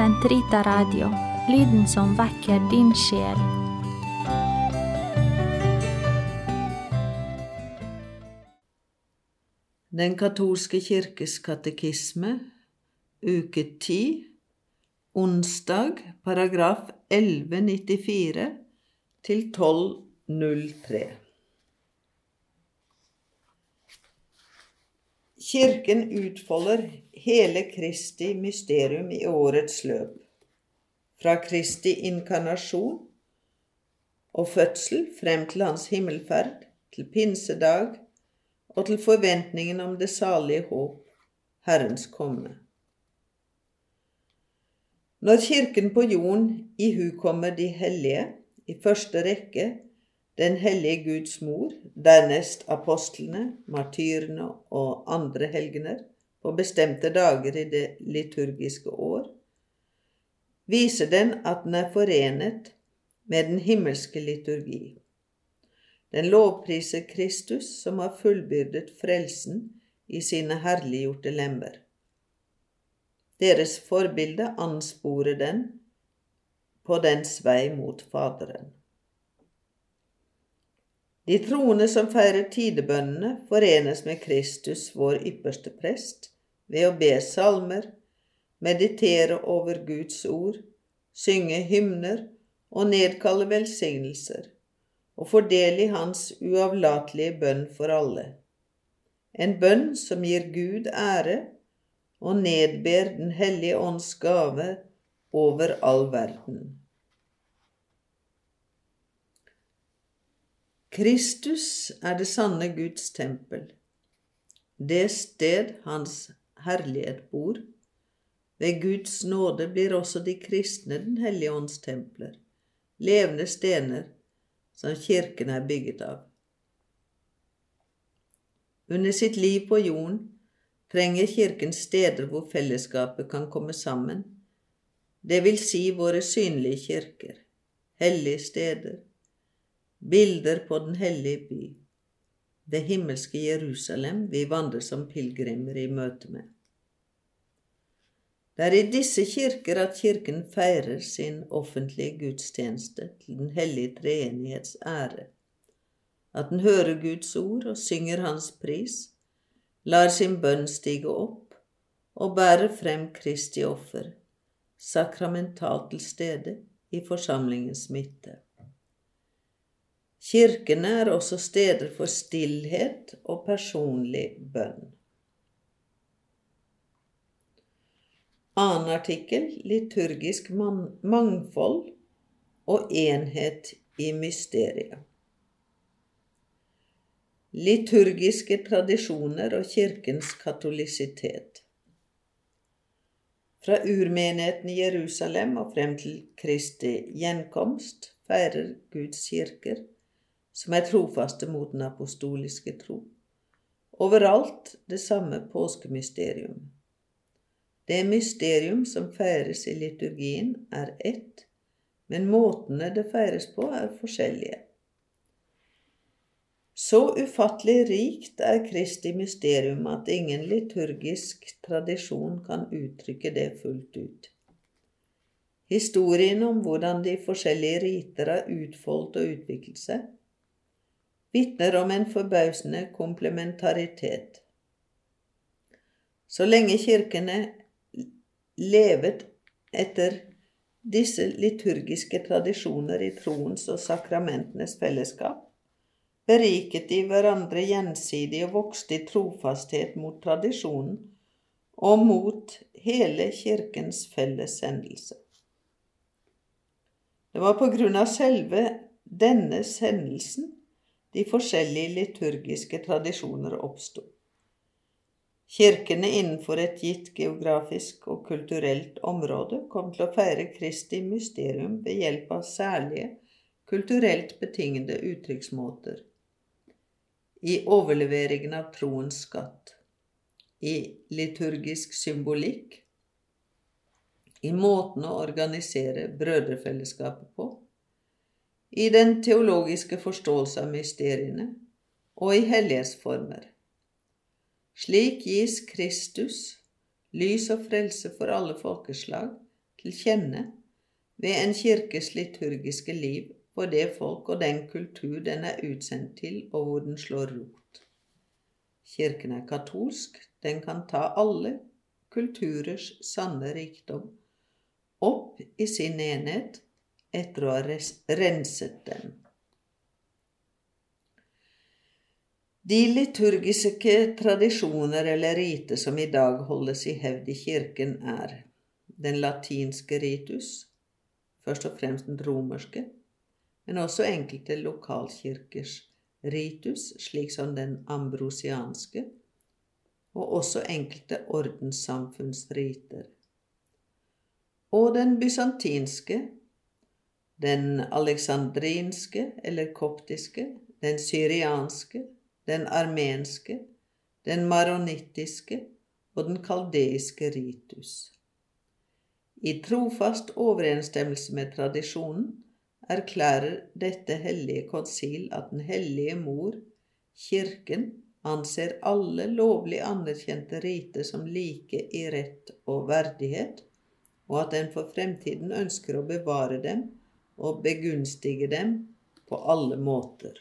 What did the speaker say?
Sentrita Radio, lyden som vekker din sjel. Den katolske kirkes katekisme, uke 10, onsdag, paragraf 1194 til 1203. Kirken utfolder hele Kristi mysterium i årets løp, fra Kristi inkarnasjon og fødsel frem til hans himmelferd, til pinsedag og til forventningen om det salige håp, Herrens komme. Når Kirken på jorden ihukommer de hellige, i første rekke Den hellige Guds mor, dernest apostlene, martyrene og andre helgener, på bestemte dager i det liturgiske år, viser den at den er forenet med den himmelske liturgi. Den lovpriser Kristus, som har fullbyrdet frelsen i sine herliggjorte lemmer. Deres forbilde ansporer den på dens vei mot Faderen. De troende som feirer tidebønnene, forenes med Kristus, vår ypperste prest, ved å be salmer, meditere over Guds ord, synge hymner og nedkalle velsignelser, og få del i Hans uavlatelige bønn for alle. En bønn som gir Gud ære og nedber Den hellige ånds gave over all verden. Kristus er det sanne Guds tempel, det sted Hans herlighet bor. Ved Guds nåde blir også de kristne Den hellige ånds templer, levende stener som kirken er bygget av. Under sitt liv på jorden trenger Kirken steder hvor fellesskapet kan komme sammen, det vil si våre synlige kirker, hellige steder, bilder på den hellige by, det himmelske Jerusalem vi vandrer som pilegrimer i møte med. Det er i disse kirker at Kirken feirer sin offentlige gudstjeneste til Den hellige treenighets ære, at den hører Guds ord og synger Hans pris, lar sin bønn stige opp og bærer frem Kristi offer, sakramentalt til stede i forsamlingens midte. Kirkene er også steder for stillhet og personlig bønn. Annen artikkel liturgisk mangfold og enhet i mysteriet. Liturgiske tradisjoner og kirkens katolisitet. Fra urmenigheten i Jerusalem og frem til Kristi gjenkomst feirer Guds kirker, som er trofaste mot den apostoliske tro, overalt det samme påskemysterium. Det mysterium som feires i liturgien, er ett, men måtene det feires på, er forskjellige. Så ufattelig rikt er Kristi mysterium at ingen liturgisk tradisjon kan uttrykke det fullt ut. Historien om hvordan de forskjellige riter har utfoldt og utviklet seg, vitner om en forbausende komplementaritet. Så lenge kirkene levet etter disse liturgiske tradisjoner i troens og sakramentenes fellesskap, beriket de hverandre gjensidig og vokste i trofasthet mot tradisjonen og mot hele Kirkens fellessendelse. Det var på grunn av selve denne hendelsen de forskjellige liturgiske tradisjoner oppsto. Kirkene innenfor et gitt geografisk og kulturelt område kom til å feire Kristi mysterium ved hjelp av særlige, kulturelt betingede uttrykksmåter. I overleveringen av troens skatt, i liturgisk symbolikk, i måten å organisere brødrefellesskapet på, i den teologiske forståelse av mysteriene og i hellighetsformer. Slik gis Kristus, lys og frelse for alle folkeslag, til kjenne ved en kirkes liturgiske liv for det folk og den kultur den er utsendt til, og hvor den slår rot. Kirken er katolsk, den kan ta alle kulturers sanne rikdom opp i sin enhet etter å ha renset dem. De liturgiske tradisjoner eller rite som i dag holdes i hevd i kirken, er den latinske ritus, først og fremst den romerske, men også enkelte lokalkirkers ritus, slik som den ambrosianske, og også enkelte ordenssamfunnsriter. Og den bysantinske, den aleksandrinske eller koptiske, den syrianske, den armenske, den maronittiske og den kaldeiske ritus. I trofast overensstemmelse med tradisjonen erklærer dette hellige konsil at Den hellige mor, Kirken, anser alle lovlig anerkjente riter som like i rett og verdighet, og at den for fremtiden ønsker å bevare dem og begunstige dem på alle måter.